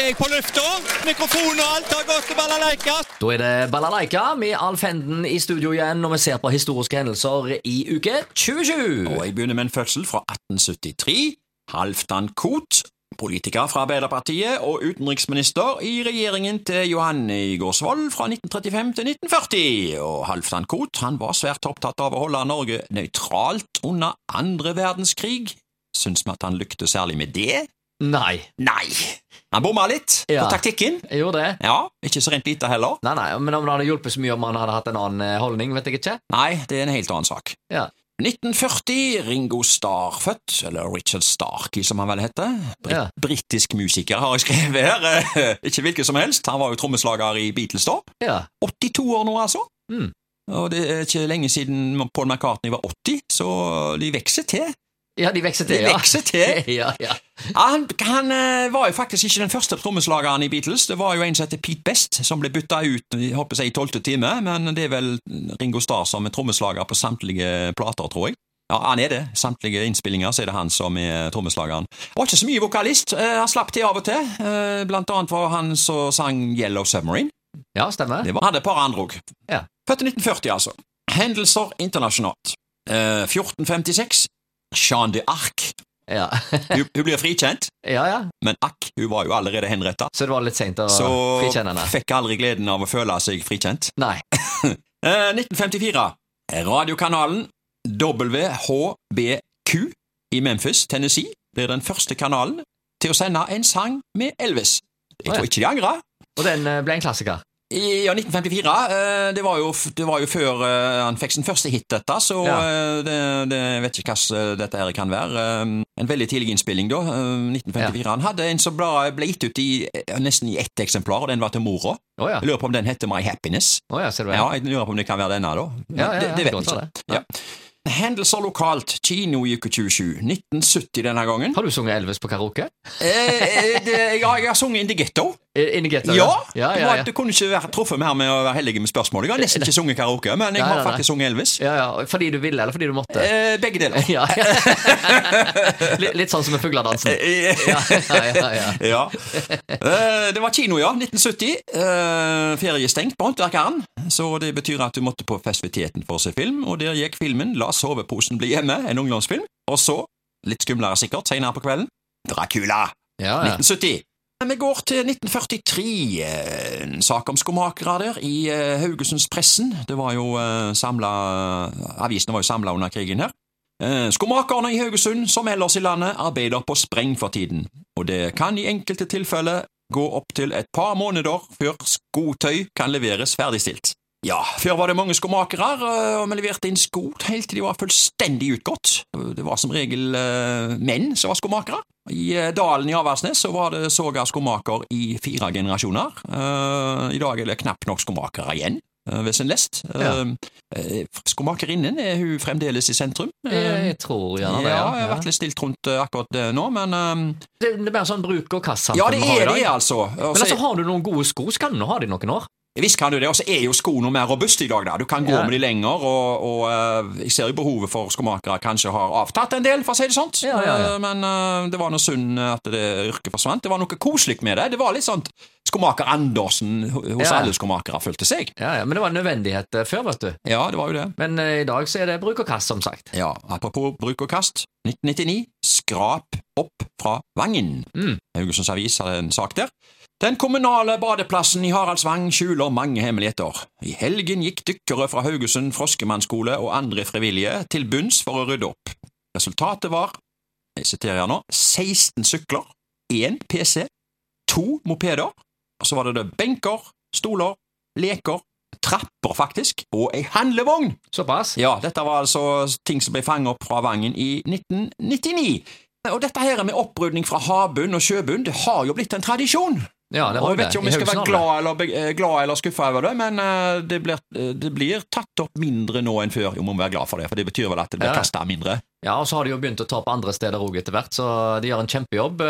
er jeg på lufta. Mikrofon og alt har gått til balalaika. Da er det Balalaika med Alf Henden i studio igjen når vi ser på historiske hendelser i uke 2020. Og jeg begynner med en fødsel fra 1873. Halvdan Koht, politiker fra Arbeiderpartiet og utenriksminister i regjeringen til Johanne Gårdsvold fra 1935 til 1940. Og Halvdan Koht han var svært opptatt av å holde Norge nøytralt under andre verdenskrig. Syns vi at han lyktes særlig med det? Nei, Nei. Han bomma litt Ja. på taktikken. jeg gjorde det. Ja, ikke så rent lite heller. Nei, nei, Men om det hadde hjulpet så mye om han hadde hatt en annen eh, holdning, vet jeg ikke. Nei, det er en helt annen sak. Ja. 1940, Ringo Starr født, eller Richard Starkey som han vel heter. Brit Ja. Britisk musiker har jeg skrevet her, ikke hvilken som helst. Han var jo trommeslager i Beatles da. Ja. 82 år nå, altså. Mm. Og det er ikke lenge siden Paul McCartney var 80, så de vokser til. Ja, de vokser til, De ja. vokser til. ja, ja. Han, han eh, var jo faktisk ikke den første trommeslageren i Beatles. Det var jo en som heter Pete Best, som ble bytta ut jeg håper jeg, i tolvte time, men det er vel Ringo Starr som er trommeslager på samtlige plater, tror jeg. Ja, han er det. Samtlige innspillinger så er det han som er trommeslageren. Var ikke så mye vokalist. Eh, han slapp til av og til. Eh, blant annet var han som sang Yellow Submarine. ja stemmer. Det var, hadde et par andre òg. Ja. Født i 1940, altså. Hendelser internasjonalt. Eh, 1456. Jeanne d'Arc. Ja. Hun, hun blir frikjent, ja, ja. men akk, hun var jo allerede henretta. Så det var litt seint å Så frikjenne henne. fikk aldri gleden av å føle seg frikjent. Nei. Eh, 1954. Radiokanalen WHBQ i Memphis, Tennessee, blir den første kanalen til å sende en sang med Elvis. Jeg tror ikke de angrer. Og den eh, ble en klassiker. I ja, 1954, eh, det var, jo, det var jo før eh, han fikk sin første hit, dette, så Ja. eh, det, det jeg vet ikke hva dette her kan være. En veldig tidlig innspilling, da. eh, 1954. Han hadde en som ble, gitt ut i, nesten i ett eksemplar, og den var til mora. Oh, ja. Jeg lurer på om den heter My Happiness. Oh, ja, ser du Ja, jeg lurer på om det kan være denne, da. Ja, ja, ja, det, det vet jeg ikke. Ja. Hendelser lokalt, kino i uke 27. 1970 denne gangen. Har du sunget Elvis på karaoke? Eh, det, jeg, jeg har sunget In the Ghetto. In? Ja! ja, ja, ja. Du kunne ikke være truffet mer med å være heldig med spørsmål. Jeg har nesten ikke sunget karaoke, men jeg har faktisk sunget Elvis. ja, ja. Fordi du ville, eller fordi du måtte? Eh, begge deler. Litt, sånn som med fugledansen. Eh, Ja, ja, ja, ja. Ja. Eh, det var kino, ja. 1970. Ferie stengt på Håndverkeren. Så det betyr at du måtte på festiviteten for å se film, og der gikk filmen La soveposen bli hjemme, en ungdomsfilm. Og så, litt skumlere sikkert, senere på kvelden, Dracula. ja, ja. 1970. Vi går til 1943. eh, En sak om skomakere der i eh, Haugesundspressen. Det var jo eh, samla Avisene var jo samla under krigen her. Skomakerne i Haugesund, som ellers i landet, arbeider på spreng for tiden, og det kan i enkelte tilfeller gå opptil et par måneder før skotøy kan leveres ferdigstilt. Ja, før var det mange skomakere, eh, og vi leverte inn sko helt til de var fullstendig utgått. Det var som regel eh, menn som var skomakere. I eh, dalen i Aversnes så var det såga skomaker i fire generasjoner. I dag er det knapt nok skomakere igjen Hvis sin lest. Ja. Skomakerinnen er hun fremdeles i sentrum. Jeg, tror gjerne det. ja, Ja, jeg har vært litt stilt rundt akkurat det nå, men Det, det er mer sånn bruk og kast Ja, det er det, altså. Men altså, har du noen gode sko, så kan du ha de noen år. Visst kan du det, og så er jo skoene mer robuste i dag. da. Du kan gå Ja. med de lenger, og, og eh, jeg ser jo behovet for skomakere kanskje har avtatt en del, for å si det sånn. Ja, ja. Eh, Men eh, det var noe synd at det yrket forsvant. Det var noe koselig med det. Det var litt sånn skomaker Andersen hos alle skomakere, følte seg. Ja, Men det var en nødvendighet før, vet du. Ja, det var jo det. Men i dag så er det bruk og kast, som sagt. Ja, Apropos bruk og kast. 1999. Skrap opp fra Vangen. Mm. Haugesunds Avis hadde en sak der. Den kommunale badeplassen i Haraldsvang skjuler mange hemmeligheter. I helgen gikk dykkere fra Haugesund Froskemannskole og andre frivillige til bunns for å rydde opp. Resultatet var, jeg siterer her nå, 16 sykler, én PC, to mopeder, og så var det det benker, stoler, leker, trapper faktisk, og ei handlevogn! Såpass? Ja, dette var altså ting som ble fanget opp fra Vangen i 1999. Og dette her med opprydning fra havbunn og sjøbunn, det har jo blitt en tradisjon. Ja, det Og var jeg vet ikke om vi skal være glad eller, eh, glad eller skuffa over det, men eh, det blir, eh, det blir tatt opp mindre nå enn før. Jo, må vi være glad for det, for det betyr vel at det blir Ja. kasta mindre. Ja, og så har de jo begynt å ta opp andre steder òg etter hvert, så de gjør en kjempejobb.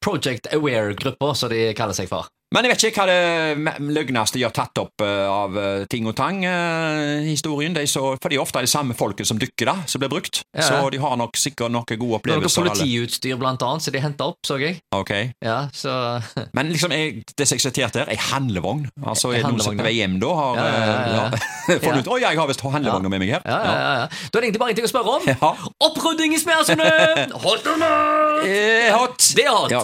Project Aware-gruppa, som de kaller seg for. Men jeg vet ikke hva det løgneste de har tatt opp eh, av eh, ting og tang. eh, historien, de så, For de er ofte de samme folket som dykker, da, som blir brukt. Ja. Så de har nok sikkert noen gode Det er Noe politiutstyr, blant annet, som de henta opp, så jeg. Ok. Ja, så Men liksom, jeg, det som jeg siterte her, ei handlevogn. Altså, er det noen som på vei hjem da har Ja, ja, ja, ja. funnet ut Å, ja, jeg har visst handlevogna med meg her. ja, ja, ja, ja. Da er det egentlig bare en ting å spørre om. Ja. Opprydding i smersene! Hot or not? Eh, hot. Det er hot. Ja.